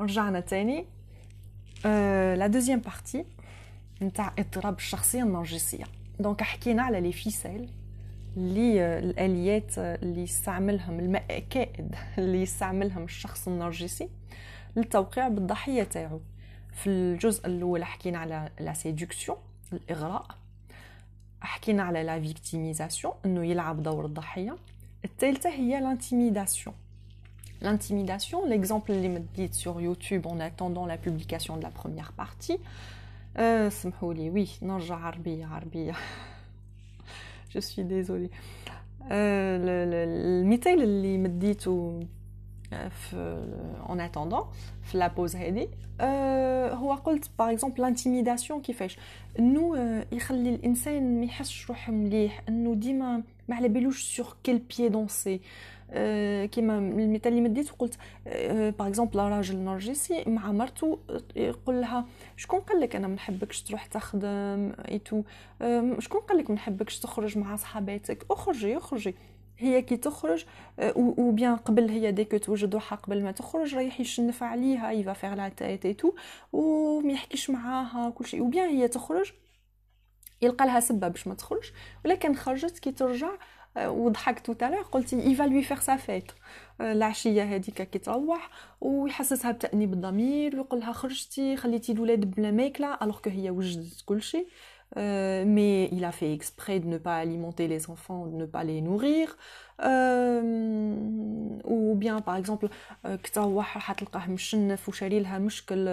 رجعنا تاني la deuxième partie نتاع اضطراب الشخصيه النرجسيه donc حكينا على les ficelles اللي الآليات اللي يستعملهم المكائد اللي يستعملهم الشخص النرجسي للتوقيع بالضحية تاعو. في الجزء الأول حكينا على la séduction الإغراء. حكينا على la victimisation إنه يلعب دور الضحية. الثالثة هي l'intimidation L'intimidation, l'exemple اللي مديت sur YouTube en attendant la publication de la première partie. Euh, سمحوا لي oui نرجع عربية عربية je suis désolée. المثال اللي مديته في en attendant في la pause هذه هو قلت par exemple l'intimidation كيفاش انه يخلي الانسان ما يحسش روحه مليح انه ديما ما على بالوش sur quel pied danser كيما المثال اللي مديت وقلت par exemple راجل نرجسي مع مرته يقول لها شكون قال لك أنا ما نحبكش تروح تخدم؟ et tout شكون قال لك ما نحبكش تخرج مع صحاباتك؟ اخرجي اخرجي. هي كي تخرج eh bien قبل هي ديك توجد روحها قبل ما تخرج رايح يشنف عليها il va faire la tête et tout وما يحكيش معاها كل شيء. eh bien هي تخرج يلقى لها سبه باش ما تخرج ولكن خرجت كي ترجع وضحكت تو قلت il va lui faire sa fête العشيه هذيك كي تروح ويحسسها بتأنيب الضمير ويقول لها خرجتي خليتي الولاد بلا ماكلة alors que هي وجدت كل شيء. Euh, mais il a fait exprès de ne pas alimenter les enfants, de ne pas les nourrir. Euh, ou bien par exemple كي تروح راح تلقاه مشنف وشاري لها مشكل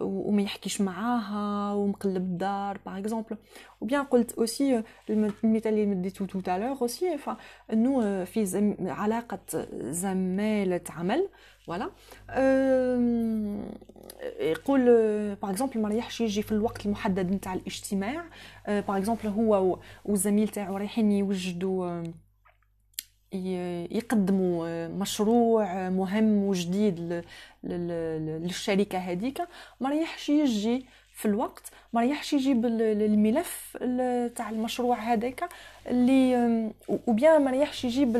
وما يحكيش معاها ومقلب الدار par exemple ou bien قلت aussi المثال اللي مديتو tout à l'heure aussi انه في زم... علاقه زماله عمل voilà يقول par exemple ما ريحش يجي في الوقت المحدد نتاع الاجتماع. par exemple هو والزميل تاعو رايحين يوجدوا يقدموا مشروع مهم وجديد للشركة هذيك. ما ريحش يجي في الوقت ما ريحش يجيب الملف تاع المشروع هذاك اللي وبيان ما ريحش يجيب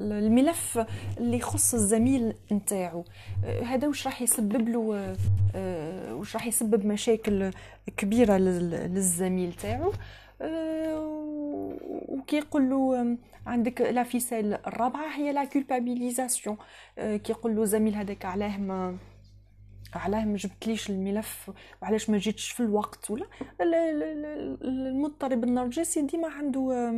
الملف اللي يخص الزميل نتاعو. هذا واش راح يسبب له واش راح يسبب مشاكل كبيرة للزميل تاعو. وكيقول له عندك la ficelle الرابعة هي la culpabilisation كيقول له زميل هذاك علاه ما علاه ما جبتليش الملف وعلاش ما جيتش في الوقت ولا؟ المضطرب النرجسي ديما عنده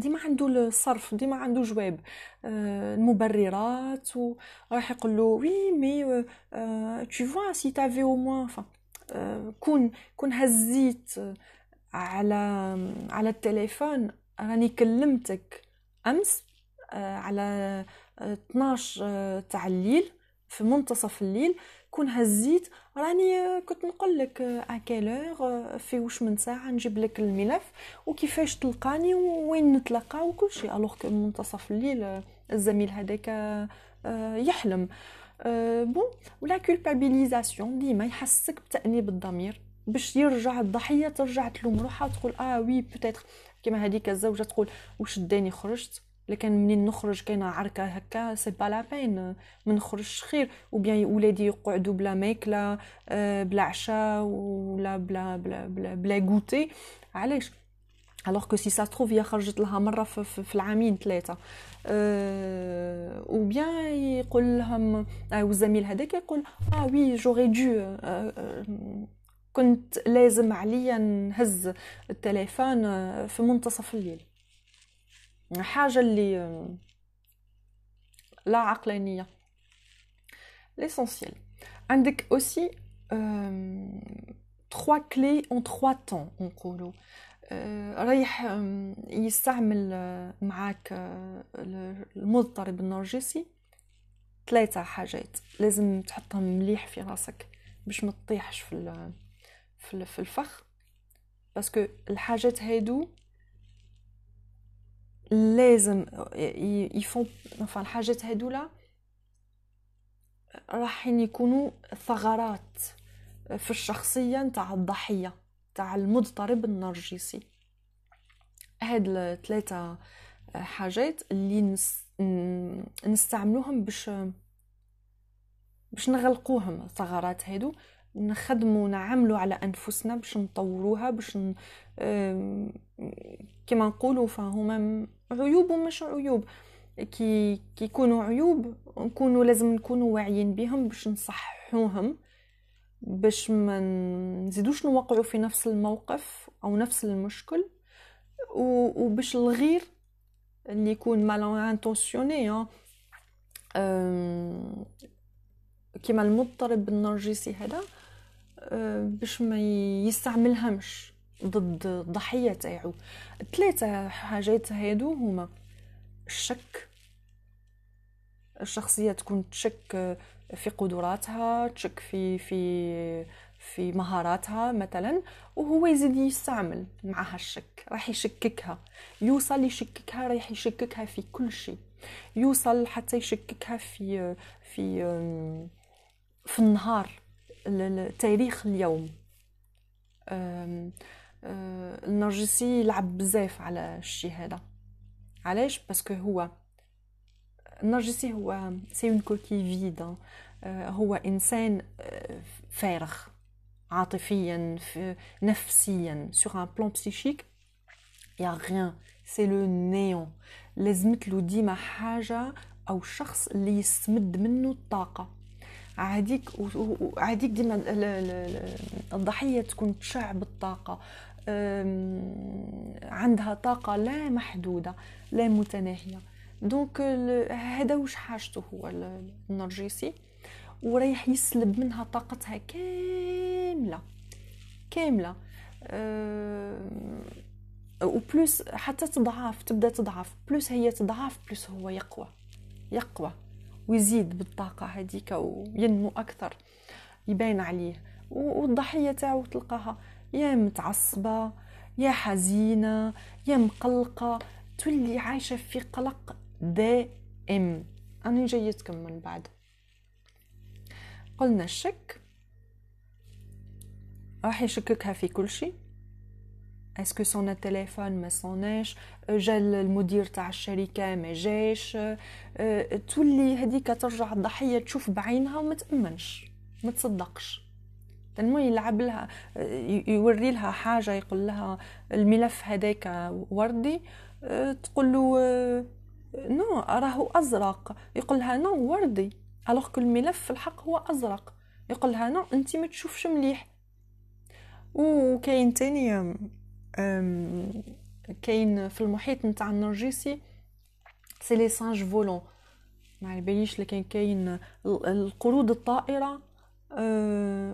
ديما عنده الصرف ديما عنده جواب. المبررات وراح يقول له oui mais tu vois c'est ta vie au moins كون كون هزيت على على التليفون راني كلمتك أمس على 12 تاع الليل في منتصف الليل كون هزيت راني كنت نقول لك à quelle heure في واش من ساعة نجيب لك الملف وكيفاش تلقاني وين نتلاقى وكل شيء. alors منتصف الليل الزميل هذاك يحلم. bon و la culpabilisation ديما يحسك بتأنيب الضمير باش يرجع الضحية ترجع تلوم روحها وتقول آه oui peut-être كيما هذيك الزوجة تقول واش داني خرجت؟ لكن منين نخرج كاينة عركة هكا c'est pas la peine. ما نخرجش خير ou bien ولادي يقعدوا بلا ماكله بلا عشاء ولا بلا بلا بلا, بلا goûter علاش؟ alors que si ça se trouve هي خرجت لها مرة في, في العامين ثلاثة. أه ou bien يقول لهم آه والزميل هذاك يقول آه oui j'aurais dû كنت لازم عليا نهز التليفون في منتصف الليل. حاجة اللي لا عقلانية. L'essentiel. عندك aussi trois clés en trois temps نقولوا. رايح يستعمل معاك المضطرب النرجسي. ثلاثة حاجات. لازم تحطهم مليح في راسك باش ما تطيحش في في الفخ. باسكو الحاجات هادو لازم يفون enfin الحاجات هادولا راح يكونوا ثغرات في الشخصية نتاع الضحية تاع المضطرب النرجسي. هاد الثلاثة حاجات اللي نستعملوهم باش باش نغلقوهم الثغرات هادو نخدموا نعملوا على أنفسنا باش نطوروها باش ن... كما نقولوا فهما عيوب ومش عيوب. كي كي يكونوا عيوب نكونوا لازم نكونوا واعيين بهم باش نصححوهم باش ما نزيدوش نوقعوا في نفس الموقف أو نفس المشكل وباش الغير اللي يكون مال انتونسيوني كيما المضطرب النرجسي هذا باش ما يستعملهمش. ضد الضحية تاعو ثلاثة حاجات هادو هما الشك الشخصية تكون تشك في قدراتها تشك في في في مهاراتها مثلا وهو يزيد يستعمل معها الشك راح يشككها. يوصل يشككها راح يشككها في كل شيء. يوصل حتى يشككها في في في النهار تاريخ اليوم. النرجسي يلعب بزاف على الشيء هذا. علاش؟ parce que هو النرجسي هو c'est une coquille vide هو إنسان آه، فارغ عاطفيا نفسيا. sur un plan psychique y a rien c'est le néant لازمت له ديما حاجة أو شخص اللي يستمد منه الطاقة. عاديك وعاديك ديما الضحية تكون تشع بالطاقة. عندها طاقة لا محدودة لا متناهية. دونك هذا واش حاجته هو النرجسي؟ ورايح يسلب منها طاقتها كاملة كاملة. وبلوس حتى تضعف تبدأ تضعف بلوس هي تضعف بلوس هو يقوى يقوى. ويزيد بالطاقة هذيك وينمو أكثر. يبان عليه. والضحية تاعو تلقاها يا متعصبة يا حزينة يا مقلقة تولي عايشة في قلق دائم. أنا جايتكم من بعد. قلنا الشك. راح يشككها في كل شيء. est-ce que صون التليفون ما صوناش جا المدير تاع الشركة ما جاش. أه، تولي هذيك ترجع الضحية تشوف بعينها وما تأمنش ما تصدقش. تنمو يلعب لها يوري لها حاجة يقول لها الملف هذاك وردي أه، تقول له أه، non راهو أزرق. يقول لها non وردي. alors كل الملف في الحق هو أزرق. يقول لها non انت ما تشوفش مليح. وكاين تاني كاين في المحيط نتاع النرجسي c'est les singes volants. ما على باليش لكن كاين القرود الطائرة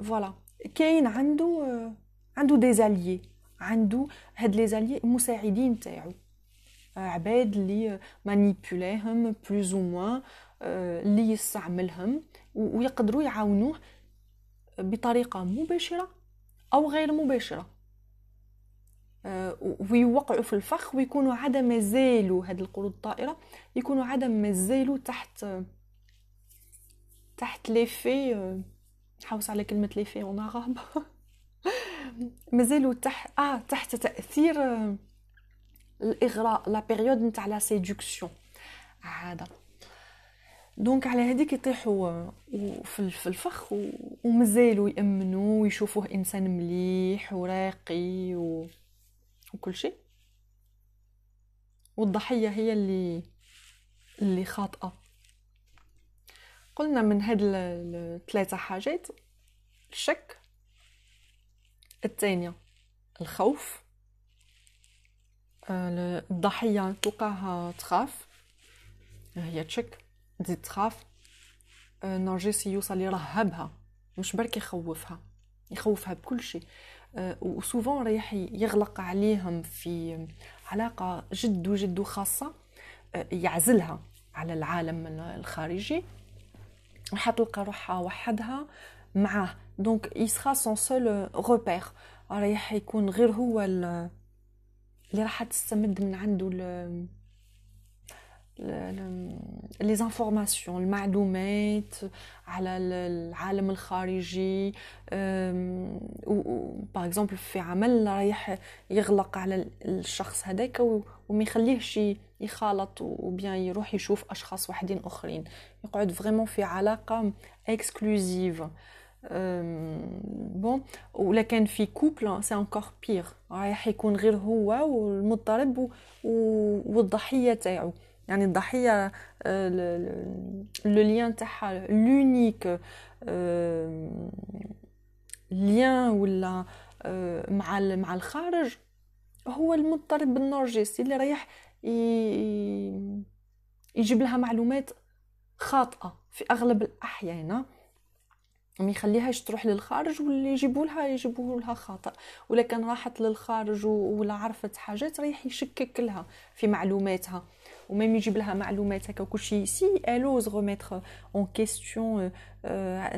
voilà. كاين عنده عنده des alliés عنده هاد les alliés مساعدين تاعو. عباد اللي مانيبوليهم بلوز أو موان اللي يستعملهم ويقدروا يعاونوه بطريقة مباشرة أو غير مباشرة. آه، ويوقعوا في الفخ ويكونوا عاده مازالوا هاد القرود الطائرة يكونوا عاده مازالوا تحت تحت ليفي آه، نحوس على كلمة ليفي اون عرب مازالوا تحت آه تحت تأثير آه، الإغراء la période نتاع la séduction عاده donc على هذيك يطيحوا في الفخ ومازالوا يأمنوا ويشوفوه إنسان مليح وراقي و... وكل شيء. والضحية هي اللي اللي خاطئة. قلنا من هاد الثلاثة حاجات الشك الثانية الخوف آه، الضحية تلقاها تخاف هي تشك تزيد تخاف النرجسي يوصل يرهبها مش برك يخوفها يخوفها بكل شيء. آه، وسوفون رايح يغلق عليهم في علاقة جد وجد خاصة آه، يعزلها على العالم الخارجي. حتلقى روحها وحدها معاه دونك يسخا سون سول روبير رايح يكون غير هو اللي راح تستمد من عنده لي زانفورماسيون المعلومات على العالم الخارجي باغ اكزومبل في عمل رايح يغلق على الشخص هذاك وما يخليهش يخالط ou bien يروح يشوف أشخاص واحدين أخرين. يقعد vraiment في علاقة exclusive bon ولا كان في couple c'est encore pire رايح يكون غير هو والمضطرب والضحية تاعو. يعني الضحية le lien تاعها l'unique lien ولا مع مع الخارج هو المضطرب بالنرجسي اللي رايح يجيب لها معلومات خاطئة في أغلب الأحيان ما يخليهاش تروح للخارج واللي يجيبوا لها يجيبوا لها خاطئ. ولا كان راحت للخارج ولا عرفت حاجات رايح يشكك لها في معلوماتها. وميم يجيب لها معلومات هكا وكلشي سي الوز غوميتر اون كيستيون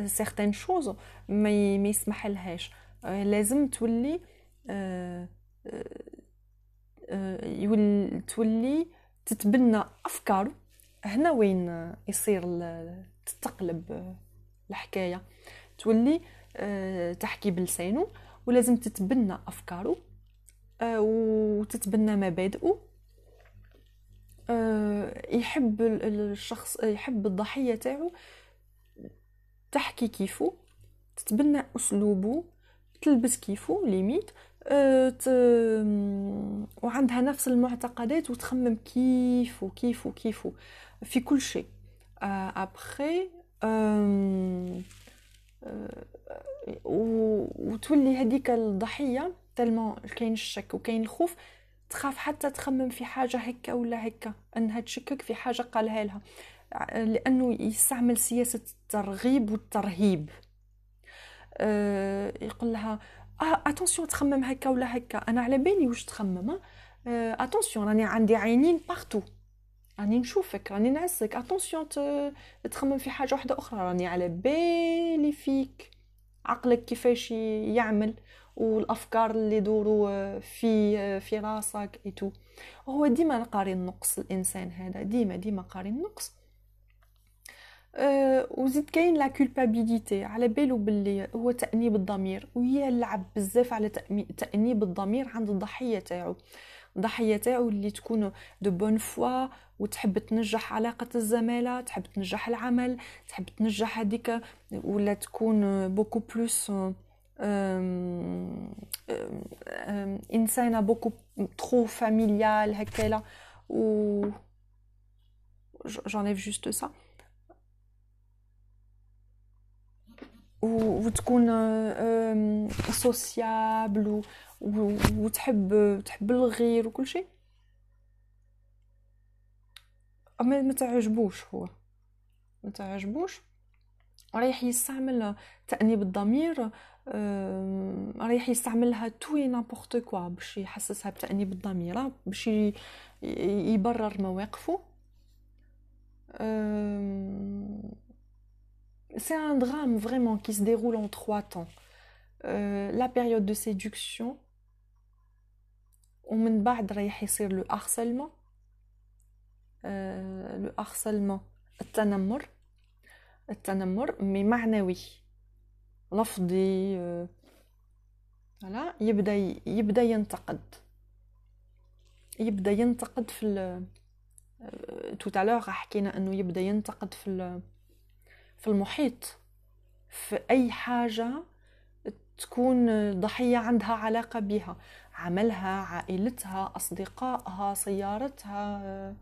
سيغتان شوز ما يسمح لهاش لازم تولي تولي تتبنى افكاره هنا وين يصير تتقلب الحكاية تولي تحكي بلسانه ولازم تتبنى افكاره وتتبنى مبادئه يحب الشخص يحب الضحية تاعو. تحكي كيفو تتبنى اسلوبه تلبس كيفو ليميت ت... وعندها نفس المعتقدات وتخمم كيفو كيفو كيفو. في كل شيء. ابخي وتولي هذيك الضحية تلمون كاين الشك وكاين الخوف. تخاف حتى تخمم في حاجة هكا ولا هكا أنها تشكك في حاجة قالها لها. لأنه يستعمل سياسة الترغيب والترهيب. أه يقول لها آه attention تخمم هكا ولا هكا. أنا على بالي واش تخمم أه. attention راني عندي عينين partout راني نشوفك راني نعسك. attention تخمم في حاجة واحدة أخرى. راني على بالي فيك. عقلك كيفاش يعمل. والأفكار اللي يدوروا في في راسك et tout هو ديما قاري النقص الإنسان هذا ديما ديما قاري النقص. أه وزيد كاين la culpabilité على بالو باللي هو تأنيب الضمير ويلعب بزاف على تأنيب الضمير عند الضحية تاعو. الضحية تاعو اللي تكون de bonne foi وتحب تنجح علاقة الزمالة تحب تنجح العمل تحب تنجح هذيك ولا تكون beaucoup plus انسانه beaucoup trop familiale هكالا و j'enlève juste ça. وتكون sociable وتحب تحب الغير وكل شيء. ما تعجبوش هو. ما تعجبوش. رايح يستعمل تأنيب الضمير رايح يستعملها tout n'importe quoi باش يحسسها بتأنيب الضمير باش يبرر مواقفه. c'est un drame vraiment كي se déroule en trois la période de séduction ومن بعد رايح يصير le harcèlement le harcèlement التنمر. التنمر mais معنوي. لفظي voilà. يبدأ يبدأ ينتقد. يبدأ ينتقد في tout à l'heure حكينا أنه يبدأ ينتقد في في المحيط. في أي حاجة تكون ضحية عندها علاقة بها. عملها عائلتها أصدقائها سيارتها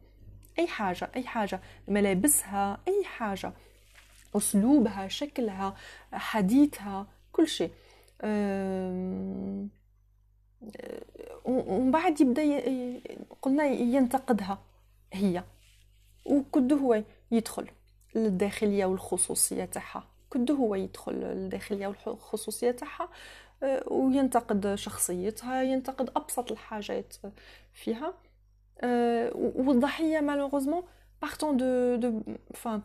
أي حاجة أي حاجة. ملابسها أي حاجة. أسلوبها شكلها حديثها كل شيء. ومن بعد يبدأ قلنا ينتقدها هي. وكده هو يدخل للداخلية والخصوصية تاعها. كده هو يدخل للداخلية والخصوصية تاعها وينتقد شخصيتها ينتقد أبسط الحاجات فيها. والضحية malheureusement partant de de enfin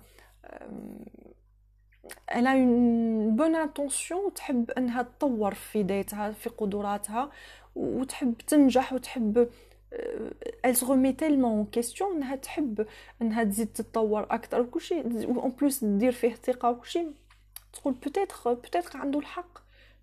elle a une bonne intention أنها تطور في ذاتها في قدراتها وتحب تنجح وتحب elle se remet tellement en question أنها تحب أنها تزيد تتطور أكثر وكل شيء en plus دير فيه ثقه وكل شيء تقول peut-être peut-être عنده الحق.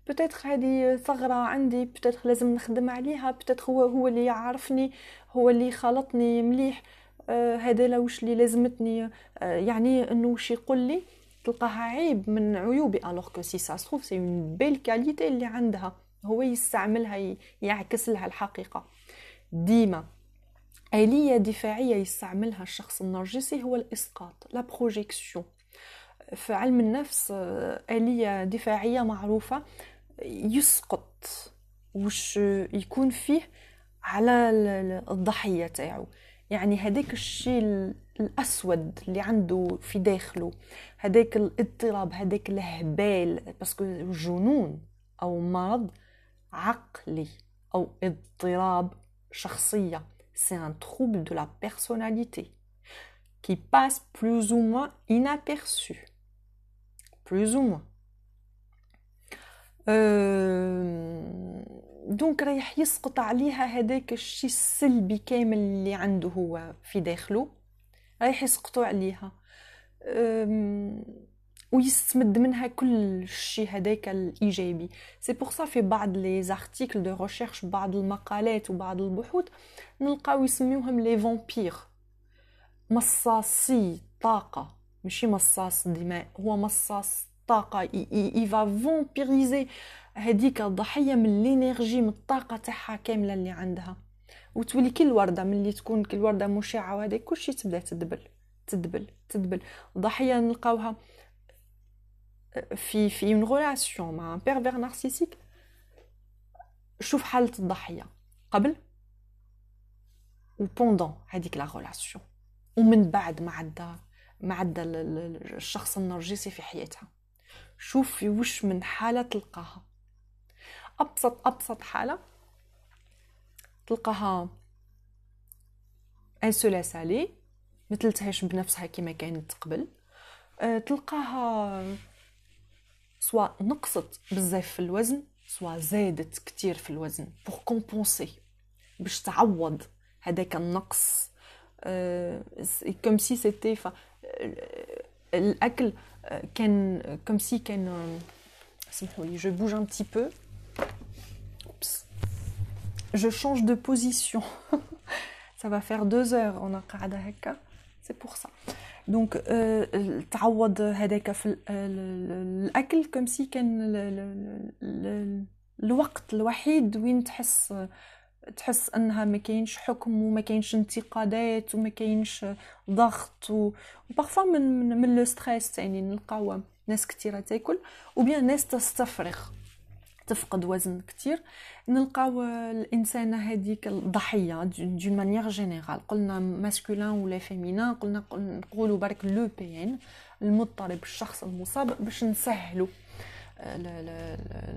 peut-être هذه ثغرة عندي peut-être لازم نخدم عليها peut-être هو هو اللي يعرفني هو اللي خلطني مليح. آه هذا لا وش اللي لازمتني. آه يعني إنه وش يقول لي؟ تلقاها عيب من عيوبي alors que c'est ça ça se trouve c'est une belle qualité اللي عندها. هو يستعملها يعكس لها الحقيقة. ديما آلية دفاعية يستعملها الشخص النرجسي هو الإسقاط la projection في علم النفس آه، آلية دفاعية معروفة يسقط. وش يكون فيه؟ على الضحية تاعو. يعني هذاك الشيء الأسود اللي عنده في داخله هذاك الاضطراب هذاك الهبال باسكو جنون أو مرض عقلي أو اضطراب شخصية. C'est un trouble de la personnalité qui passe plus ou moins inaperçu. Plus ou moins. donc رايح يسقط عليها هذاك الشيء السلبي كامل اللي عنده هو في داخله. رايح يسقطوا عليها. ويستمد منها كل شيء هذاك الإيجابي. c'est pour ça في بعض les articles de recherche بعض المقالات وبعض البحوث نلقاو يسميوهم les vampires مصاصي طاقة. ماشي مصاص دماء هو مصاص طاقة. يفا vampiriser هذيك الضحية من l'énergie من الطاقة تاعها كاملة اللي عندها. وتولي كل وردة ملي تكون كل وردة مشعة وهذا كلشي تبدأ تدبل تدبل تدبل. ضحية نلقاوها في في une relation مع un pervers narcissique شوف حالة الضحية. قبل و pendant هذيك la relation ومن بعد ما عدى ما عدى الشخص النرجسي في حياتها. شوفي وش من حالة تلقاها. أبسط أبسط حالة. تلقاها elle se laisse الي ما تلتهاش بنفسها كما كانت قبل. أه تلقاها soit نقصت بزاف في الوزن soit زادت كتير في الوزن. pour compenser باش تعوض هذاك النقص. comme si c'était الأكل كان comme si كان سمحوا لي je bouge un petit peu je change de position. ça va faire deux heures on a قاعدة هكا c'est pour ça. donc تعوض هذاك في الأكل comme si كان الوقت الوحيد وين تحس تحس أنها ما كاينش حكم وما كاينش انتقادات وما كاينش ضغط و parfois من من, من le stress يعني نلقاو ناس كثيره تاكل و bien ناس تستفرغ تفقد وزن كتير. نلقاو الإنسانة هذيك الضحية d'une manière générale قلنا masculin ولا féminin قلنا نقولوا برك le PN المضطرب الشخص المصاب باش نسهلوا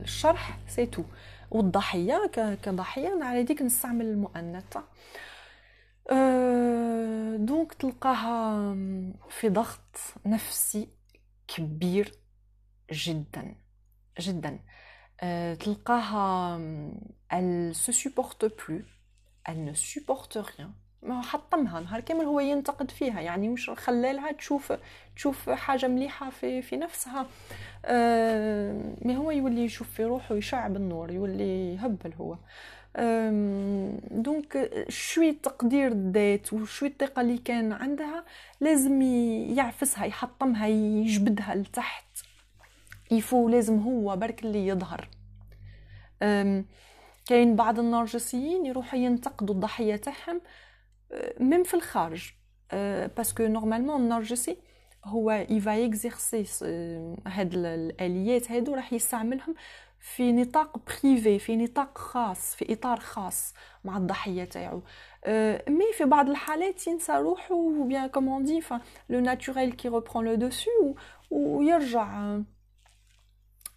الشرح c'est tout والضحية كضحية على ديك نستعمل المؤنث أه donc تلقاها في ضغط نفسي كبير جدا. جدا. تلقاها elle se supporte plus. Elle ne supporte rien. ما حطمها نهار كامل هو ينتقد فيها يعني مش خلالها تشوف تشوف حاجة مليحه في في نفسها أه mais هو يولي يشوف في روحه يشعل النور يولي يهبل هو donc شوي تقدير الذات وشوي الثقة اللي كان عندها لازم يعفسها يحطمها يجبدها لتحت يفو لازم هو برك اللي يظهر. كاين بعض النرجسيين يروحوا ينتقدوا الضحية تاعهم même في الخارج. parce que normalement النرجسي هو il va exercer هاد الآليات هادو راح يستعملهم في نطاق privé في نطاق خاص في إطار خاص مع الضحية تاعو. mais في بعض الحالات ينسى روحه و bien comme on dit le naturel qui reprend le dessus ويرجع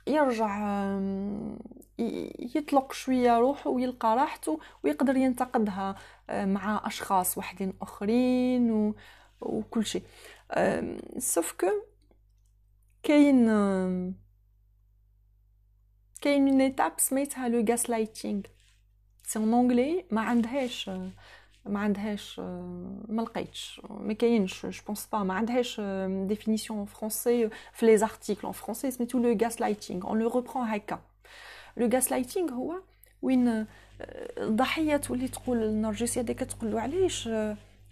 يرجع يطلق شوية روحه ويلقى راحته ويقدر ينتقدها مع أشخاص وحدين آخرين و... وكل شيء. sauf que كاين كاين on سميتها le gaslighting c'est un ما عندهاش ما عندهاش ما لقيتش ما كاينش je pense pas ما عندهاش définition française في les articles en français سميتو le gaslighting on le reprend هكا le gaslighting هو وين الضحيه تولي تقول النرجسيه هذيك تقول له علاش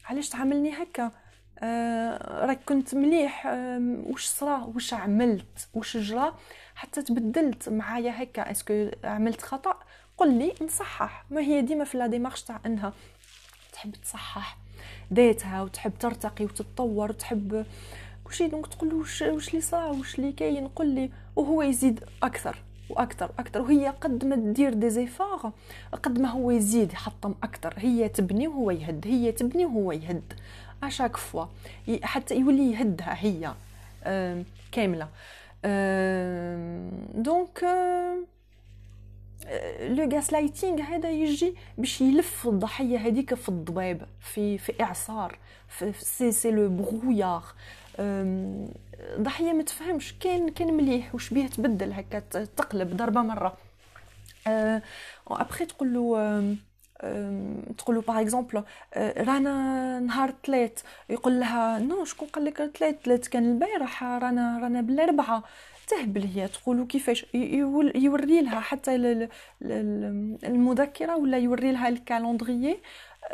علاش تعاملني هكا؟ آه راك كنت مليح آه واش صرا؟ واش عملت؟ واش جرى حتى تبدلت معايا هكا. est-ce que عملت خطأ؟ قل لي نصحح ما هي ديما في la démarche تاع إنها تحب تصحح ذاتها وتحب ترتقي وتتطور وتحب كلشي. donc تقول له واش اللي صرا واش اللي كاين؟ قل لي. وهو يزيد أكثر وأكثر وأكثر. وهي قد ما تدير des efforts قد ما هو يزيد يحطم أكثر. هي تبني وهو يهد هي تبني وهو يهد. à chaque fois حتى يولي يهدها هي. كاملة. donc le gaslighting هذا يجي باش يلف الضحية هذيك في الضباب في في إعصار في c'est c'est le brouillard ضحية ما تفهمش كان كان مليح وش بيه تبدل هكا تقلب ضربة مرة. ابخي تقول له تقول له par exemple رانا نهار ثلاث يقول لها نو شكون قال لك ثلاث ثلاث كان البارح رانا رانا بالأربعة. تهبل هي تقولوا كيفاش يوري لها حتى المذكره ولا يوري لها ال calendrier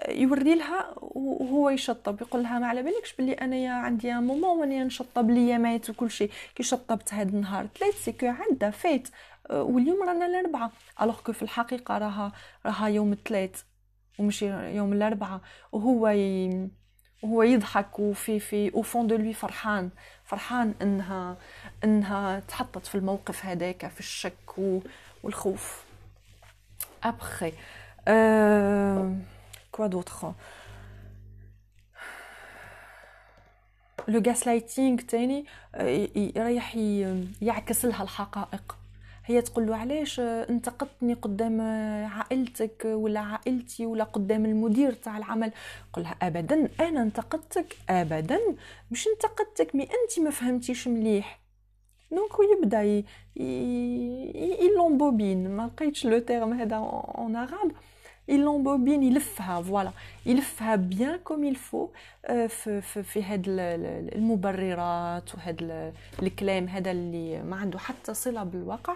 يوري لها وهو يشطب يقول لها ما على بالكش بلي انايا عندي maman واني نشطب ليامات وكل شيء كي شطبت هذا النهار ثلاث c'est que عدى فات واليوم رانا الأربعة alors que في الحقيقة راها راها يوم الثلاث ومشي يوم الأربعة وهو ي... وهو يضحك وفي في au fond de lui فرحان فرحان انها انها تحطت في الموقف هذاك في الشك والخوف ابخي أه... كوا دوتر لو غاسلايتينغ تاني رايح يعكس لها الحقائق هي تقول له علاش انتقدتني قدام عائلتك ولا عائلتي ولا قدام المدير تاع العمل. قل لها ابدا أنا انتقدتك؟ ابدا. مش انتقدتك mais أنت ما فهمتيش مليح. donc ويبدا يلومبوبين. ما لقيتش le terme هذا en عرب يلومبوبين يلفها voilà يلفها bien comme il faut في في, في هاد المبررات وهاد الكلام هذا اللي ما عنده حتى صلة بالواقع.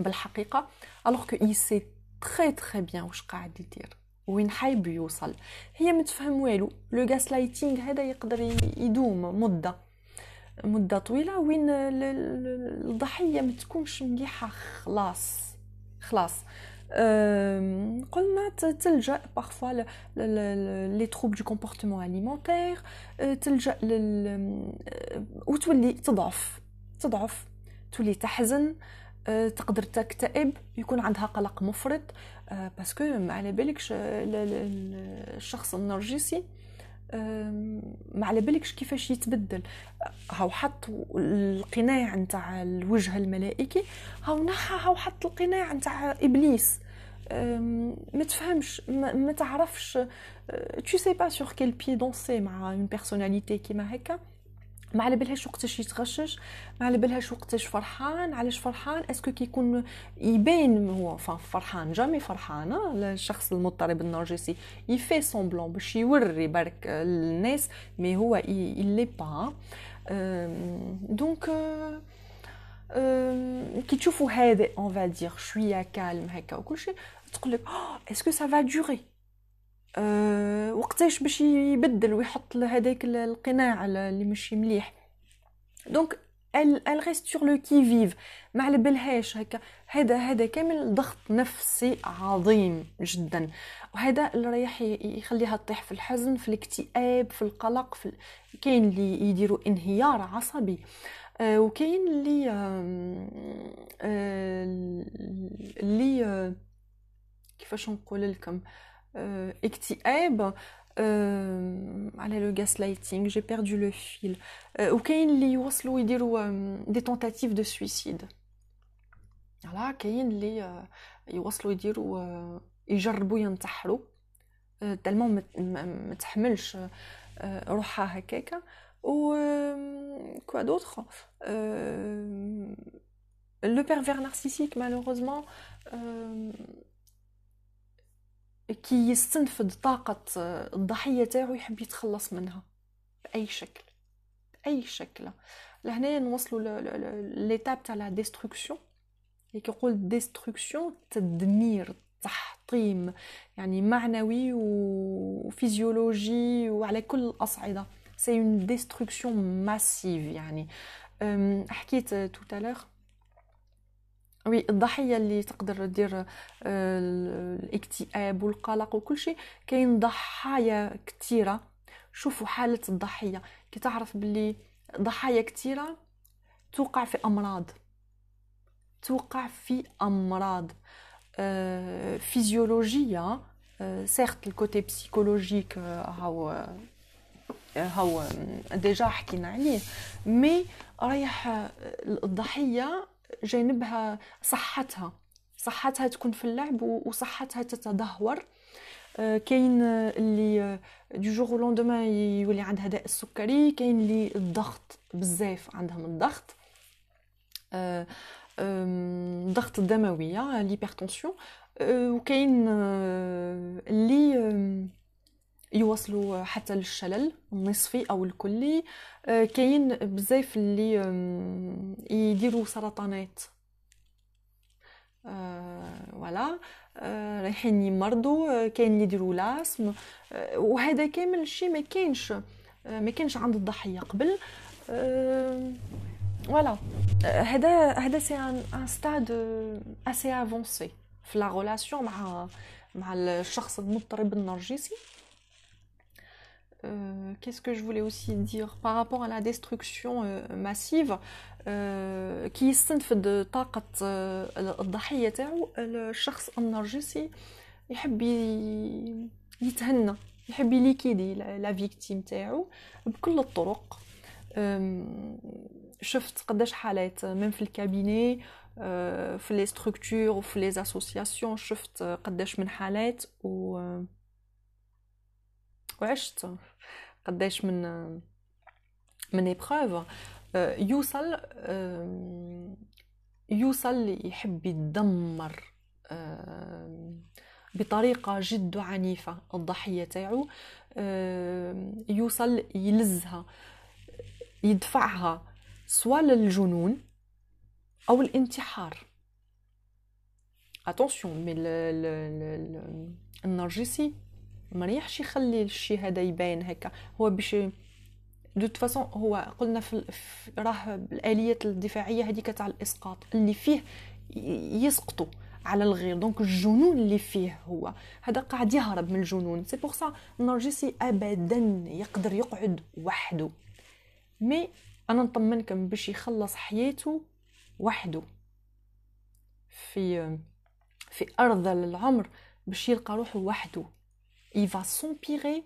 بالحقيقة. alors que il sait très très bien واش قاعد يدير. وين حايب يوصل. هي ما تفهم والو. le gaslighting هذا يقدر يدوم مدة. مدة طويلة. وين الضحية ما تكونش مليحة. خلاص. خلاص. قلنا تلجأ parfois les troubles de comportement alimentaire تلجأ لل وتولي تضعف. تضعف. تولي تحزن. تقدر تكتئب يكون عندها قلق مفرط باسكو ما على بالكش الشخص النرجسي ما على بالكش كيفاش يتبدل. هاو حط القناع نتاع الوجه الملائكي هاو نحى هاو حط القناع نتاع إبليس. ما تفهمش ما تعرفش tu sais pas sur quel pied danser مع une personnalité كيما هكا. ما على بالهاش وقتاش يتغشش؟ ما على بالهاش وقتاش فرحان؟ علاش فرحان؟ est-ce que كيكون يبين هو فرحان jamais فرحان الشخص المضطرب النرجسي il fait semblant باش يوري برك الناس mais هو il l'est pas donc كي تشوفوا هذا on va dire شوية calme هكا وكل شيء. تقول لك est-ce que ça va durer أه وقتاش باش يبدل ويحط هذاك القناع اللي ماشي مليح. donc elle elle reste sur le qui-vive ما على بالهاش هكا. هذا هذا كامل ضغط نفسي عظيم جدا. وهذا اللي رايح يخليها تطيح في الحزن في الاكتئاب في القلق في كاين اللي يديروا انهيار عصبي. أه وكاين اللي أه اللي كيفاش نقول لكم؟ اكتئاب على le gaslighting j'ai perdu le fil وكاين اللي يوصلوا يديروا des tentatives de suicide voilà كاين اللي يوصلوا يديروا يجربوا ينتحروا tellement ما تحملش روحها هكاكا و quoi d'autre Le pervers narcissique malheureusement كي يستنفد طاقة الضحية تاعو يحب يتخلص منها. بأي شكل. بأي شكل. لهنا نوصلوا l'étape تاع la destruction يقول destruction تدمير تحطيم. يعني معنوي وفيزيولوجي وعلى كل الأصعدة. c'est une destruction massive يعني. حكيت tout à l'heure oui الضحية اللي تقدر دير الاكتئاب والقلق وكل شيء. كاين ضحايا كثيره شوفوا حالة الضحية. كي تعرف باللي ضحايا كثيره توقع في أمراض. توقع في أمراض. فيزيولوجية surtout le côté psychologique هاو هاو déjà حكينا عليه. mais رايح الضحية جانبها صحتها. صحتها تكون في اللعب وصحتها تتدهور. كاين اللي du jour au lendemain يولي عندها داء السكري كاين اللي الضغط بزاف عندهم الضغط. الضغط الدموية l'hypertension وكاين اللي يوصلوا حتى للشلل النصفي أو الكلي. كاين بزاف اللي يديروا سرطانات. voilà. رايحين يمرضوا. كاين اللي يديروا l'asthme. وهذا كامل الشيء ما كاينش ما كاينش عند الضحية قبل. voilà. هذا هذا c'est un stade assez avancé في la مع مع الشخص المضطرب النرجسي. Euh, qu'est-ce que je voulais aussi dire par rapport à la destruction euh, massive كي يستنفد طاقة الضحية تاعو الشخص النرجسي يحب يتهنى يحب ي liquider la victime تاعو بكل الطرق. شفت قداش حالات من في ال cabinet في les structures وفي les associations شفت قداش من حالات و وعشت قداش من من épreuves يوصل يوصل يحب يدمر بطريقه جد عنيفه الضحيه تاعو يوصل يلزها يدفعها سواء للجنون أو الانتحار attention mais النرجسي مريحش يخلي الشيء هذا يبان هكا. هو باش de façon هو قلنا في راه الآليات الدفاعية هذيك تاع الإسقاط اللي فيه يسقطوا على الغير. donc الجنون اللي فيه هو. هذا قاعد يهرب من الجنون. c'est pour ça النرجسي ابدا يقدر يقعد وحده. mais أنا نطمنكم باش يخلص حياته وحده. في في ارذل العمر باش يلقى روحه وحده. Il va s'empirer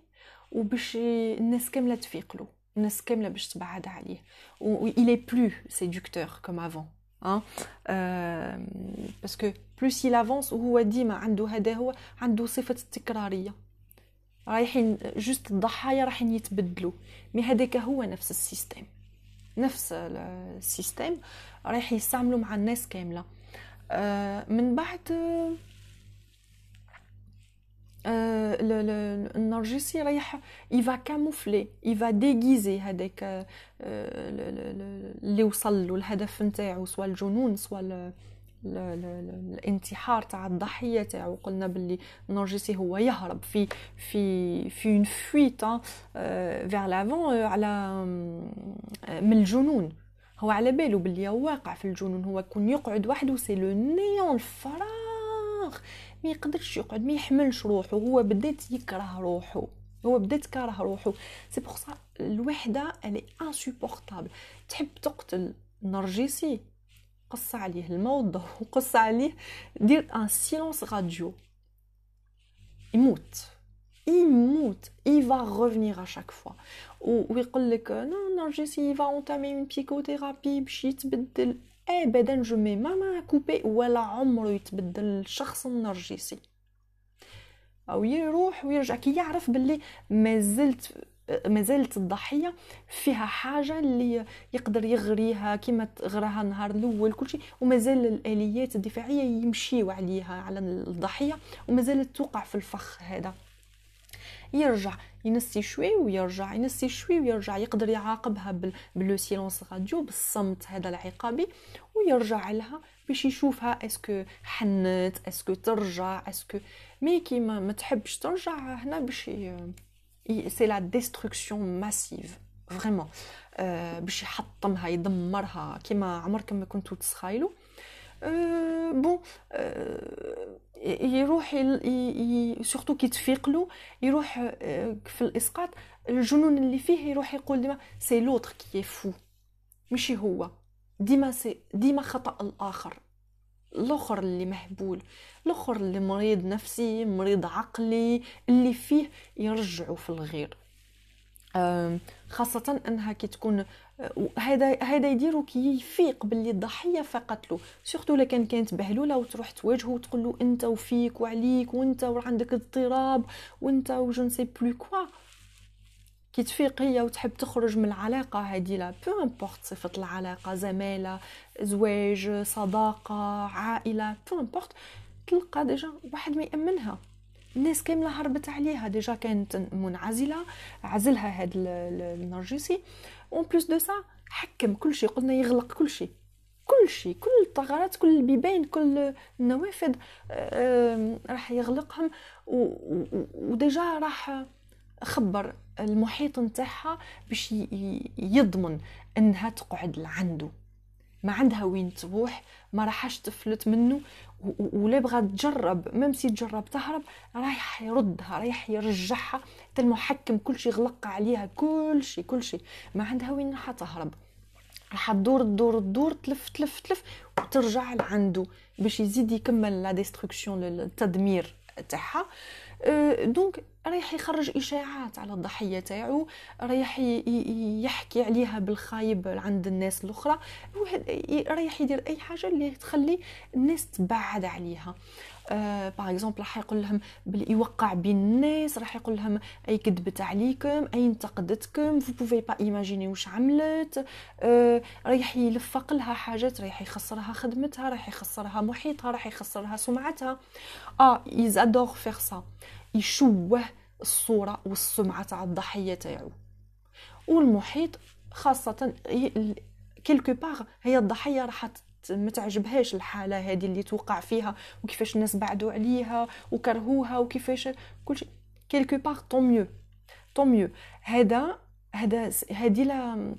وباش الناس كامله تفيق له الناس كامله باش تبعد عليه. و n'est plus séducteur comme avant hein. Euh, parce que plus il avance وهو ديما عنده هذا هو عنده صفة التكراريه رايحين juste الضحايا رايحين يتبدلوا. mais هذاك هو نفس ال système. نفس ال système رايح يستعملوا مع الناس كاملة. Euh, من بعد النرجسي رايح il va camoufler il va déguiser هذاك اللي وصل له الهدف نتاعو سواء الجنون سواء الانتحار تاع الضحيه تاعو قلنا باللي النرجسي هو يهرب في في في une fuite vers l'avant على من الجنون هو على باله باللي واقع في الجنون هو يكون يقعد وحده c'est le néant الفراغ ما يقدرش يقعد ما يحملش روحه هو بدات يكره روحه هو بدا تكره روحه c'est pour ça الوحدة elle est insupportable تحب تقتل نرجسي؟ قص عليه الموت وقص عليه دير un silence radio يموت. يموت. Il va revenir à chaque fois. ويقول لك non نرجسي va entamer une psychothérapie باش يتبدل. ابدا jamais ما ما كوبي ولا عمره يتبدل الشخص النرجسي. أو يروح ويرجع. كي يعرف باللي ما زلت مازالت الضحية فيها حاجة اللي يقدر يغريها كما غراها النهار الأول كل شيء ومازال الآليات الدفاعية يمشيو عليها على الضحية ومازالت توقع في الفخ هذا. يرجع ينسي شوي ويرجع ينسي شوي ويرجع يقدر يعاقبها ب le silence radio بالصمت هذا العقابي ويرجع لها باش يشوفها est-ce que حنت est-ce que ترجع est-ce que mais كي ما تحبش ترجع هنا باش c'est la destruction massive vraiment باش يحطمها يدمرها كيما عمركم ما كنتو تسخايلوا bon يروح surtout كي تفيق له يروح في الإسقاط الجنون اللي فيه يروح يقول ديما c'est l'autre qui est fou ماشي هو. ديما c'est ديما خطأ الآخر. الأخر اللي مهبول الأخر اللي مريض نفسي مريض عقلي اللي فيه يرجعوا في الغير. خاصة أنها كي تكون هذا هذا يديرو كي يفيق باللي الضحية فقط له. surtout إلا كان كانت بهلولة وتروح تواجهه وتقول له أنت وفيك وعليك وأنت وعندك اضطراب وأنت و je ne sais plus quoi كي تفيق هي وتحب تخرج من العلاقة هذه لا peu importe صفة العلاقة زمالة زواج صداقة عائلة peu importe تلقى déjà واحد ما يأمنها. الناس كاملة هربت عليها. déjà كانت منعزلة عزلها هاد النرجسي. en plus de ça حكم كل شيء. قلنا يغلق كل شيء. كل شيء كل الثغرات كل البيبان كل النوافذ راح يغلقهم. و déjà راح خبر المحيط نتاعها باش يضمن إنها تقعد لعنده ما عندها وين تروح ما راحش تفلت منه ولا بغات تجرب. même si تجرب تهرب رايح يردها رايح يرجعها. حتى المحكم كل شيء غلق عليها كل شيء كل شيء ما عندها وين راح تهرب. راح تدور تدور تدور تلف تلف تلف وترجع لعنده. باش يزيد يكمل la destruction التدمير تاعها. donc رايح يخرج إشاعات على الضحية تاعو رايح يحكي عليها بالخايب عند الناس الأخرى رايح يدير أي حاجة اللي تخلي الناس تبعد عليها. par exemple راح يقول لهم بلي يوقع بين الناس راح يقول لهم أي كذبت عليكم أي انتقدتكم فو بوفي با ايماجيني واش عملت. أه رايح يلفق لها حاجات رايح يخسرها خدمتها رايح يخسرها محيطها رايح يخسرها سمعتها. آه ils adorent faire ça يشوه الصورة والسمعة تاع الضحية تاعو. والمحيط خاصة quelque part هي الضحية راح ما تعجبهاش الحالة هذه اللي توقع فيها وكيفاش الناس بعدوا عليها وكرهوها وكيفاش كل شيء quelque part tant mieux tant mieux هذا هذا هذه لا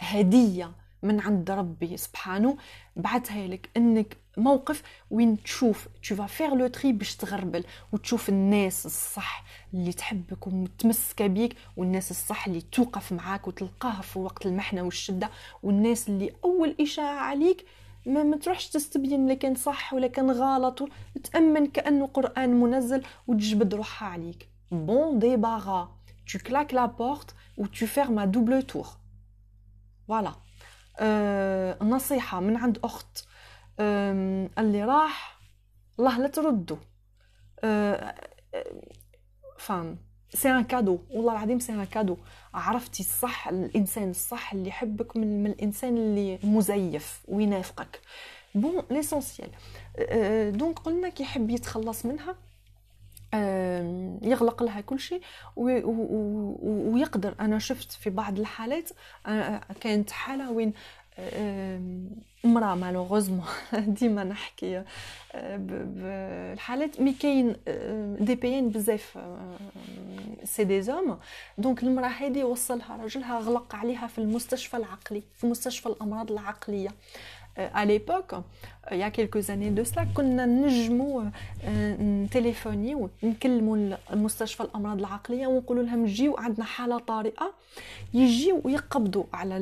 هدية من عند ربي سبحانه. بعثها لك إنك موقف وين تشوف. tu vas faire le tri باش تغربل وتشوف الناس الصح اللي تحبك ومتمسكة بيك والناس الصح اللي توقف معاك وتلقاها في وقت المحنة والشدة والناس اللي أول إشاعة عليك ما, ما تروحش تستبين لكن صح ولا كان غلط تأمن كأنه قرآن منزل وتجبد روحها عليك. bon débarras tu claques la porte ou tu fermes à double tour. Voilà. آه نصيحة من عند أخت. آه اللي راح الله لا تردو آه enfin c'est un cadeau والله العظيم c'est un cadeau. عرفتي الصح الإنسان الصح اللي يحبك من, من الإنسان اللي مزيف وينافقك. bon l'essentiel donc قلنا كي يحب يتخلص منها يغلق لها كل شيء ويقدر. أنا شفت في بعض الحالات كانت حالة وين امرأة malheureusement ديما نحكي بالحالات mais كاين des bien بزاف c'est des hommes. donc المرأة هذه وصلها راجلها غلق عليها في المستشفى العقلي في مستشفى الأمراض العقلية. À l'époque, il y a quelques années de cela, كنا نجموا نتليفونيو نكلموا المستشفى الأمراض العقلية ونقولوا لهم جيو عندنا حالة طارئة. يجيو ويقبضوا على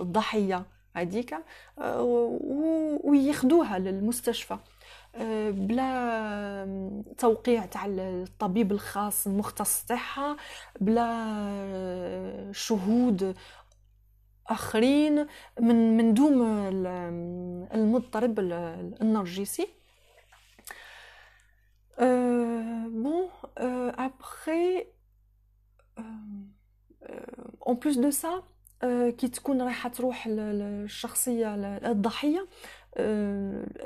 الضحية هذيك وياخذوها للمستشفى. بلا توقيع تاع الطبيب الخاص المختص تاعها بلا شهود آخرين من من دوم المضطرب النرجسي. bon après en plus de ça كي تكون رايحه تروح الشخصيه الضحيه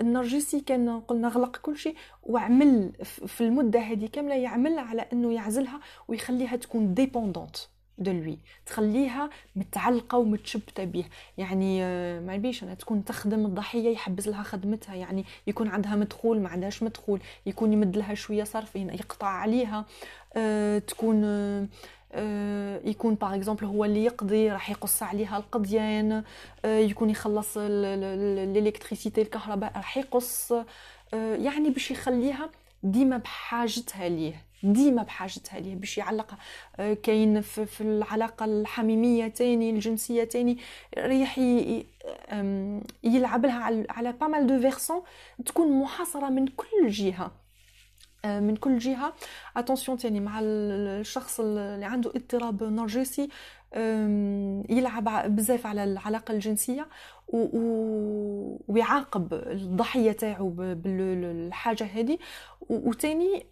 النرجسي كان قلنا غلق كل شيء وعمل في المدة هذه كاملة يعمل على إنه يعزلها ويخليها تكون dépendante de lui تخليها متعلقة ومتشبتة به يعني آه، ما بيش أنا تكون تخدم الضحية يحبس لها خدمتها. يعني يكون عندها مدخول ما عندهاش مدخول. يكون يمد لها شوية صرف يقطع عليها. أه تكون أه يكون par exemple هو اللي يقضي راح يقص عليها القضيان. يكون يخلص l'électricité الكهرباء راح يقص. يعني باش يخليها ديما بحاجتها ليه ديما بحاجتها ليه باش يعلقها آه، كاين في العلاقة الحميمية تاني الجنسية تاني ريح يلعب لها على pas mal de versions تكون محاصرة من كل جهة آه، من كل جهة. attention تاني مع الشخص اللي عنده اضطراب نرجسي يلعب بزاف على العلاقه الجنسية. ويعاقب الضحية تاعو بالحاجة هذه وتاني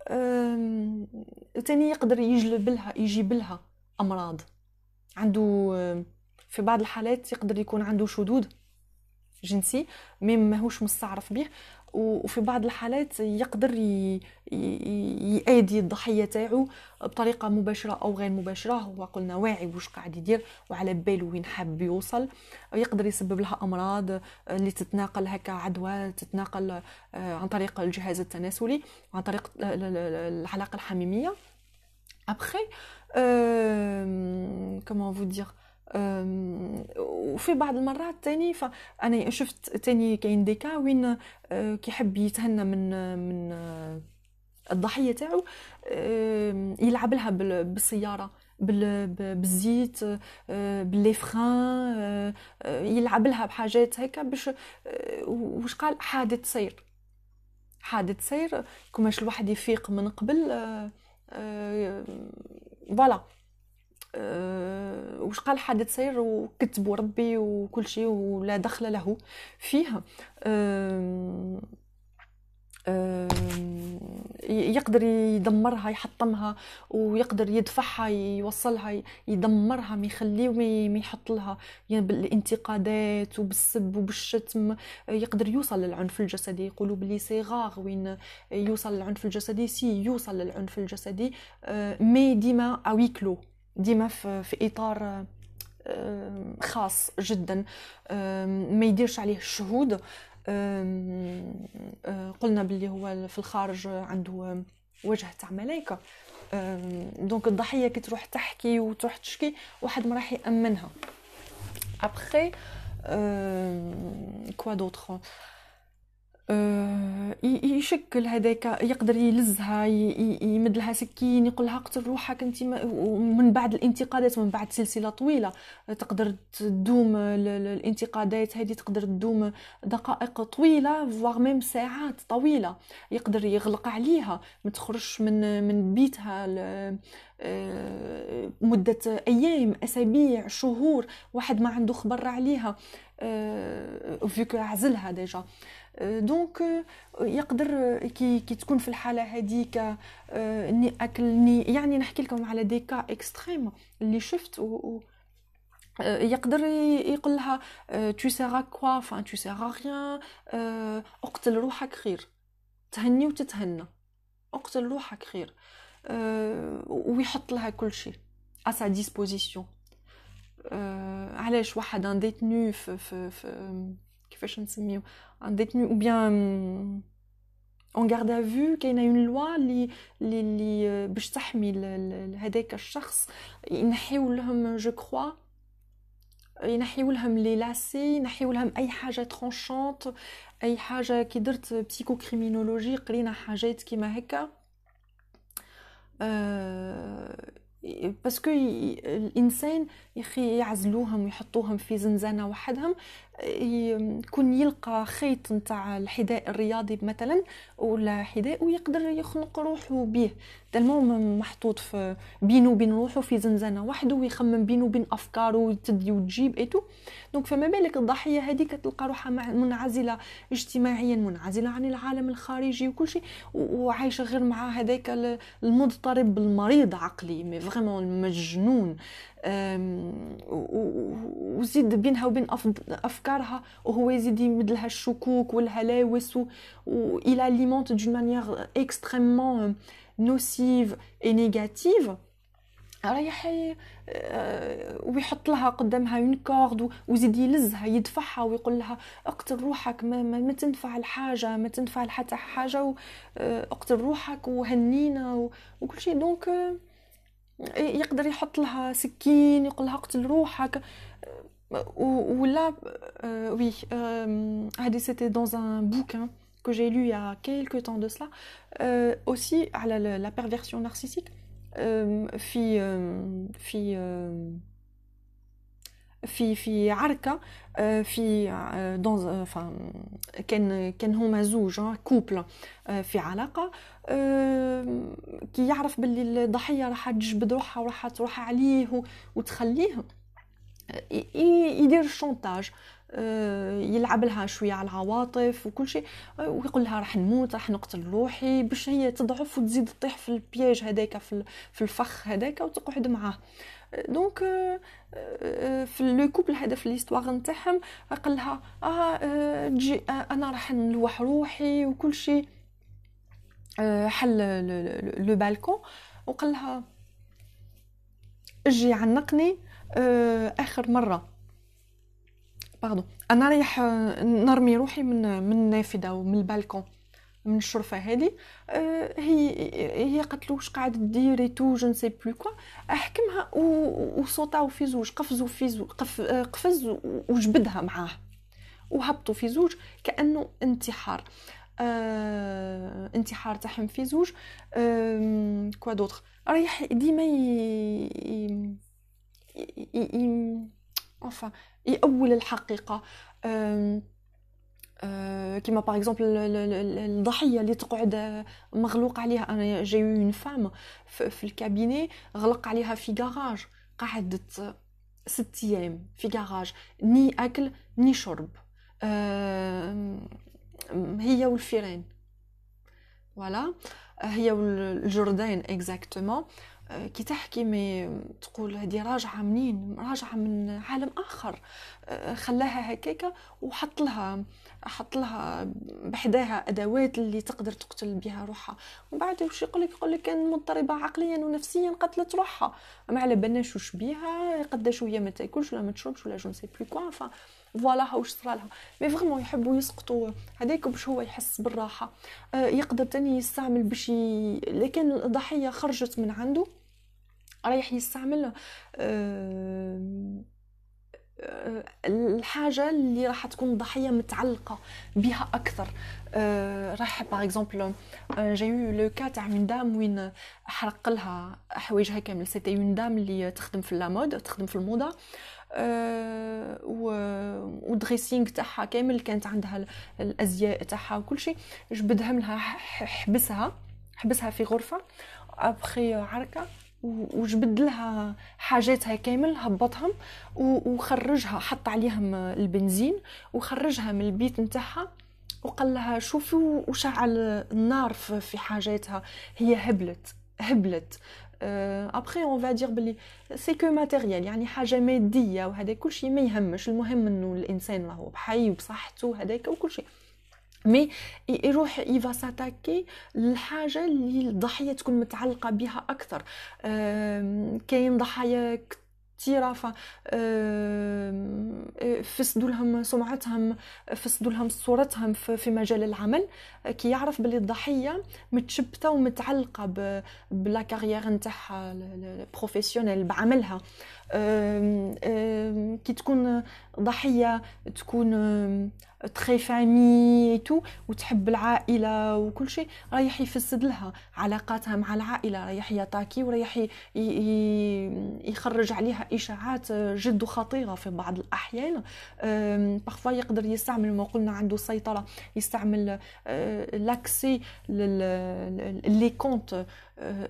تاني يقدر يجلب لها يجيب لها أمراض. عنده في بعض الحالات يقدر يكون عنده شذوذ جنسي مي ماهوش مستعرف به وفي بعض الحالات يقدر يأدي الضحية تاعو بطريقة مباشرة أو غير مباشرة. هو قلنا واعي واش قاعد يدير وعلى باله وين حاب يوصل. يقدر يسبب لها أمراض اللي تتناقل هكا عدوى تتناقل آه، عن طريق الجهاز التناسلي عن طريق العلاقة الحميمية. Après euh, comment vous وفي بعض المرات تاني فأنا شفت تاني كاين ديكا وين آه، كيحب يتهنى من من آه، الضحية تاعو يلعب لها بالسيارة بالزيت آه، ب les freins يلعب لها بحاجات هكا باش واش قال؟ حادث سير. حادث سير كماش الواحد يفيق من قبل voilà. أه وش قال حادث سير وكتبوا ربي وكل شيء ولا دخل له فيه أه يقدر يدمرها يحطمها ويقدر يدفعها يوصلها يدمرها ما يخليه ما يحط لها. يعني بالانتقادات وبالسب وبالشتم يقدر يوصل للعنف الجسدي. يقولوا بلي c'est rare وين يوصل للعنف الجسدي si يوصل للعنف الجسدي. أه، mais ديما à huis clos ديما في إطار خاص جدا ما يديرش عليه الشهود قلنا باللي هو في الخارج عنده وجه تاع ملايكة. donc الضحية كي تروح تحكي وتروح تشكي واحد ما راح يأمنها. après quoi آه، يشكل هذاك يقدر يلزها يمد لها سكين يقول لها اقتل روحك انت من بعد الانتقادات من بعد سلسلة طويلة تقدر تدوم الانتقادات هذه تقدر تدوم دقائق طويلة voire même ساعات طويلة يقدر يغلق عليها ما تخرجش من من بيتها آه، مدة أيام أسابيع شهور واحد ما عنده خبر عليها vu que آه، عزلها déjà donc يقدر كي كي تكون في الحالة هذيك et ni أكل ni يعني نحكي لكم على des cas extrêmes اللي شفت و يقدر يقول لها tu sers à quoi enfin tu sers à rien اقتل روحك خير. تهني وتتهنى. اقتل روحك خير. ويحط لها كل شيء à sa disposition علاش واحد un détenu في, في كيفاش نسميو un détenu ou bien en garde à vue كاينة une loi اللي اللي باش تحمي هذاك الشخص. ينحيو لهم je crois ينحيو لهم لي لاسي ينحيو لهم أي حاجة tranchante أي حاجة كي درت psycho-criminologie قرينا حاجات كيما هكا. parce que الإنسان يخي يعزلوهم ويحطوهم في زنزانة وحدهم. يكون يلقى خيط نتاع الحذاء الرياضي مثلا ولا حذاء ويقدر يخنق روحه به tellement محطوط في بينو وبين روحه في زنزانة وحده ويخمم بينو وبين أفكاره وتدي وتجيب et tout donc فما بالك الضحية هذيك تلقى روحها منعزلة اجتماعيا منعزلة عن العالم الخارجي وكل شيء وعايشة غير مع هذاك المضطرب المريض عقلي mais vraiment المجنون. وزيد بينها وبين أفكارها وهو يزيد يمد لها الشكوك والهلاوس il l'alimente d'une manière extrêmement nocive et négative رايح ويحط لها قدامها une corde ويزيد يلزها يدفعها ويقول لها اقتل روحك ما, ما, ما تنفع الحاجة ما تنفع حتى حاجة آه، اقتل روحك وهنينا وكل شيء. donc يقدر يحط لها سكين يقول لها اقتل روحك. ولا oui هذه c'était dans un bouquin que j'ai lu il y a cela. Euh, aussi على perversion narcissique euh, في في في في عركه في donc enfin كان كان هما زوج couple في علاقه كي يعرف باللي الضحية راح تجبد روحها وراح تروح عليه وتخليه. يدير ال chantage. يلعب لها شوية على العواطف وكل شيء. ويقول لها راح نموت راح نقتل روحي باش هي تضعف وتزيد تطيح في ال piège هذاك في الفخ هذاك وتقعد معاه. donc في le couple هذا في l'histoire نتاعهم قال لها آه تجي أنا راح نلوح روحي وكل شيء. حل le balcon وقال لها أجي عنقني آخر مرة. pardon أنا رايح نرمي روحي من من النافذه ومن البالكون من الشرفة هذه. آه، هي هي قالت له واش قاعد ديري tout je ne sais plus quoi أحكمها وصوتاو في زوج قفزوا في زوج قف قفز وجبدها معاه. وهبطوا في زوج كأنه انتحار. آه انتحار تاعهم في زوج. آه quoi d'autre رايح ديما ي... enfin يأول الحقيقة. كيما par exemple الضحية اللي تقعد مغلوق عليها. أنا j'ai eu une femme في ال cabinet غلق عليها في كراج قعدت ست أيام في كراج ni أكل ni شرب. هي والفيران. voilà هي والجردين exactement كي تحكي mais تقول هذه راجعة منين؟ راجعة من عالم آخر. خلاها هكاكا وحط لها حط لها بحداها أدوات اللي تقدر تقتل بها روحها. ومن بعد واش يقول لك؟ يقول لك كان مضطربه عقليا ونفسيا قتلت روحها. ما على بالناش واش بيها؟ قداش وهي ما تأكلش ولا ما تشربش ولا je sais plus quoi voilà هاوش صرا لها mais vraiment يحبوا يسقطوا هذاك باش هو يحس بالراحة. آه، يقدر تاني يستعمل باش ي... لكن الضحية خرجت من عنده. رايح يستعمل آه، الحاجة اللي راح تكون الضحية متعلقة بها أكثر. راح par exemple جاي le cas تاع une dame وين حرق لها حوايجها كامل. c'était une dame اللي تخدم في la mode تخدم في الموضة. أه و dressing تاعها كامل كانت عندها الأزياء تاعها وكل شيء. جبدها لها حبسها حبسها في غرفة. ابخي عركة وجبد لها حاجاتها كامل هبطهم وخرجها حط عليهم البنزين وخرجها من البيت نتاعها وقال لها شوفي وشعل النار في حاجاتها هي هبلت هبلت. après on va dire بلي c'est que matériel يعني حاجة مادية وهذا كل شيء ما يهمش المهم إنه الإنسان راهو بحي وبصحته هذاك وكل شيء. mais يروح il va s'attaquer الحاجة اللي الضحيه تكون متعلقه بها أكثر كاين ضحايا كثيره فسدوا لهم سمعتهم فسدوا لهم صورتهم في مجال العمل كي يعرف باللي الضحيه متشبته ومتعلقه ب la carrière نتاعها professionnelle بعملها كي تكون ضحيه تكون très famille et tout وتحب العائلة وكل شيء رايح يفسد لها علاقاتها مع العائلة رايح يـ attaquer ورايح يخرج عليها إشاعات جد خطيرة في بعض الأحيان. parfois يقدر يستعمل ما قلنا عنده سيطرة يستعمل l'accès les comptes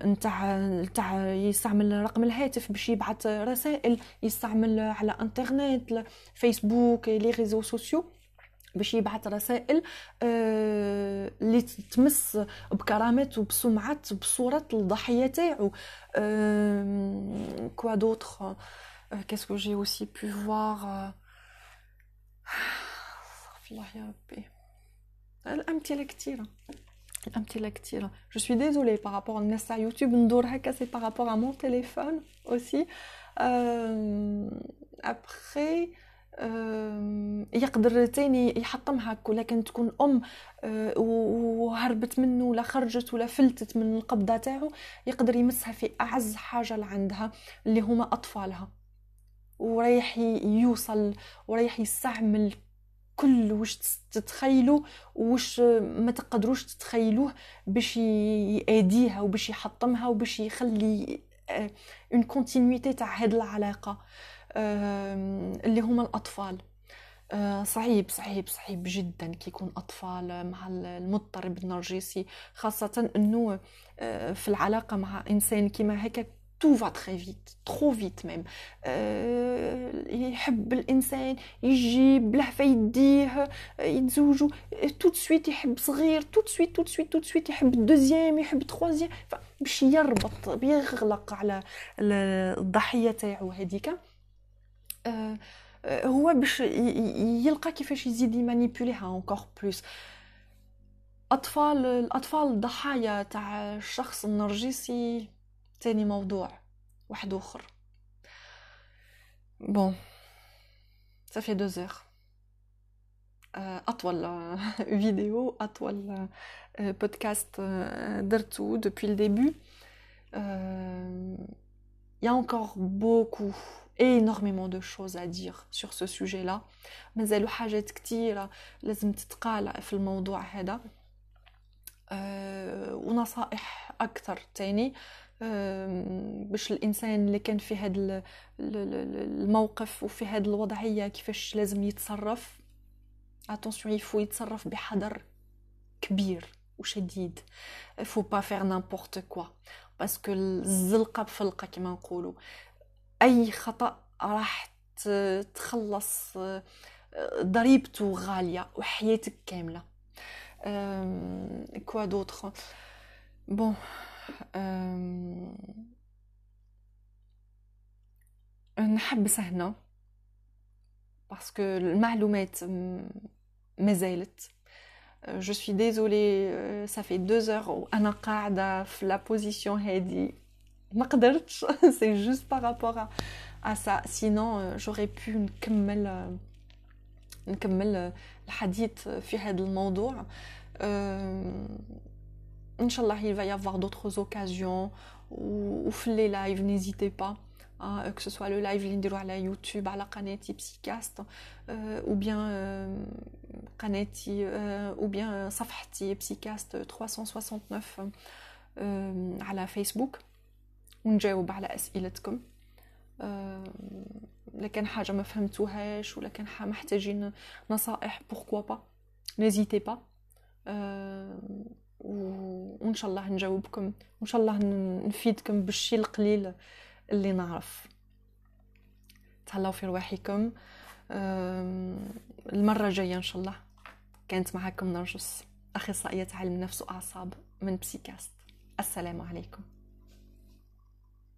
نتاع نتاع يستعمل رقم الهاتف باش يبعث رسائل يستعمل على إنترنت فيسبوك les réseaux sociaux. باش يبعث رسائل آه، اللي تمس بكرامات وبسمعة بصورة الضحية تاعو. quoi d'autre qu'est-ce que j'ai aussi pu voir الله يا ربي. الأمثلة كثيره الأمثلة كثيره je suis désolée par rapport الناس تاع يوتيوب ندور هكا c'est par rapport à mon téléphone aussi après يقدر تاني يحطمها هكا لكن تكون أم أه، وهربت منه ولا خرجت ولا فلتت من القبضة تاعو يقدر يمسها في أعز حاجة لعندها اللي هما أطفالها. وريح يوصل وريح يستعمل كل واش تتخيلوا واش ما تقدروش تتخيلوه باش يأديها وباش يحطمها وباش يخلي une أه، continuité تاع هاد العلاقة. اللي هما الأطفال. آه، صعيب صعيب صعيب جدا كي يكون أطفال مع المضطرب النرجسي خاصة أنه آه، في العلاقة مع إنسان كيما هكا tout va très vite trop vite même. يحب الإنسان يجيب له يديه يتزوجوا تو سويت يحب صغير تو سويت تو سويت تو سويت يحب ال deuxième يحب ال troisième باش يربط بيغلق على الضحية تاعو هذيك آه، آه، هو باش يلقى كيفاش يزيد يـ manipuler ها encore plus. أطفال الأطفال ضحايا تاع الشخص النرجسي تاني موضوع واحد آخر. بون صافي دو زيغ أطول فيديو أطول بودكاست درتو دوبوي الديبي يا انكور بوكو énormément de choses à dire sur ce sujet-là. مازالوا حاجات كتيرة لازم تتقال في الموضوع هذا أه ونصائح أكثر تاني أه باش الإنسان اللي كان في هذا الموقف وفي هذه الوضعية كيفاش لازم يتصرف attention il faut يتصرف بحذر كبير وشديد faut pas faire n'importe quoi parce que الزلقه بفلقه كما نقولوا أي خطأ راح تخلص ضريبته غالية وحياتك كاملة. quoi d'autre bon نحبس هنا. parce que المعلومات مازالت je suis désolée ça fait deux heures وأنا قاعدة في la position هادي. ما قدرتش c'est juste par rapport à ça sinon j'aurais pu نكمل نكمل الحديث في هذا الموضوع ان شاء الله il va y avoir d'autres occasions وفي les lives n'hésitez pas que ce soit le live اللي نديرو على يوتيوب على قناتي بسيكاست ou bien قناتي ou bien صفحتي بسيكاست 369 على فيسبوك ونجاوب على أسئلتكم. لكن حاجة ما فهمتوهاش ولا كان محتاجين نصائح pourquoi pas n'hésitez pas وإن شاء الله نجاوبكم. وإن شاء الله نفيدكم بالشيء القليل اللي نعرف. تهلاو في رواحكم. المرة الجاية إن شاء الله كانت معكم نرجس أخصائية علم نفس وأعصاب من بسيكاست السلام عليكم.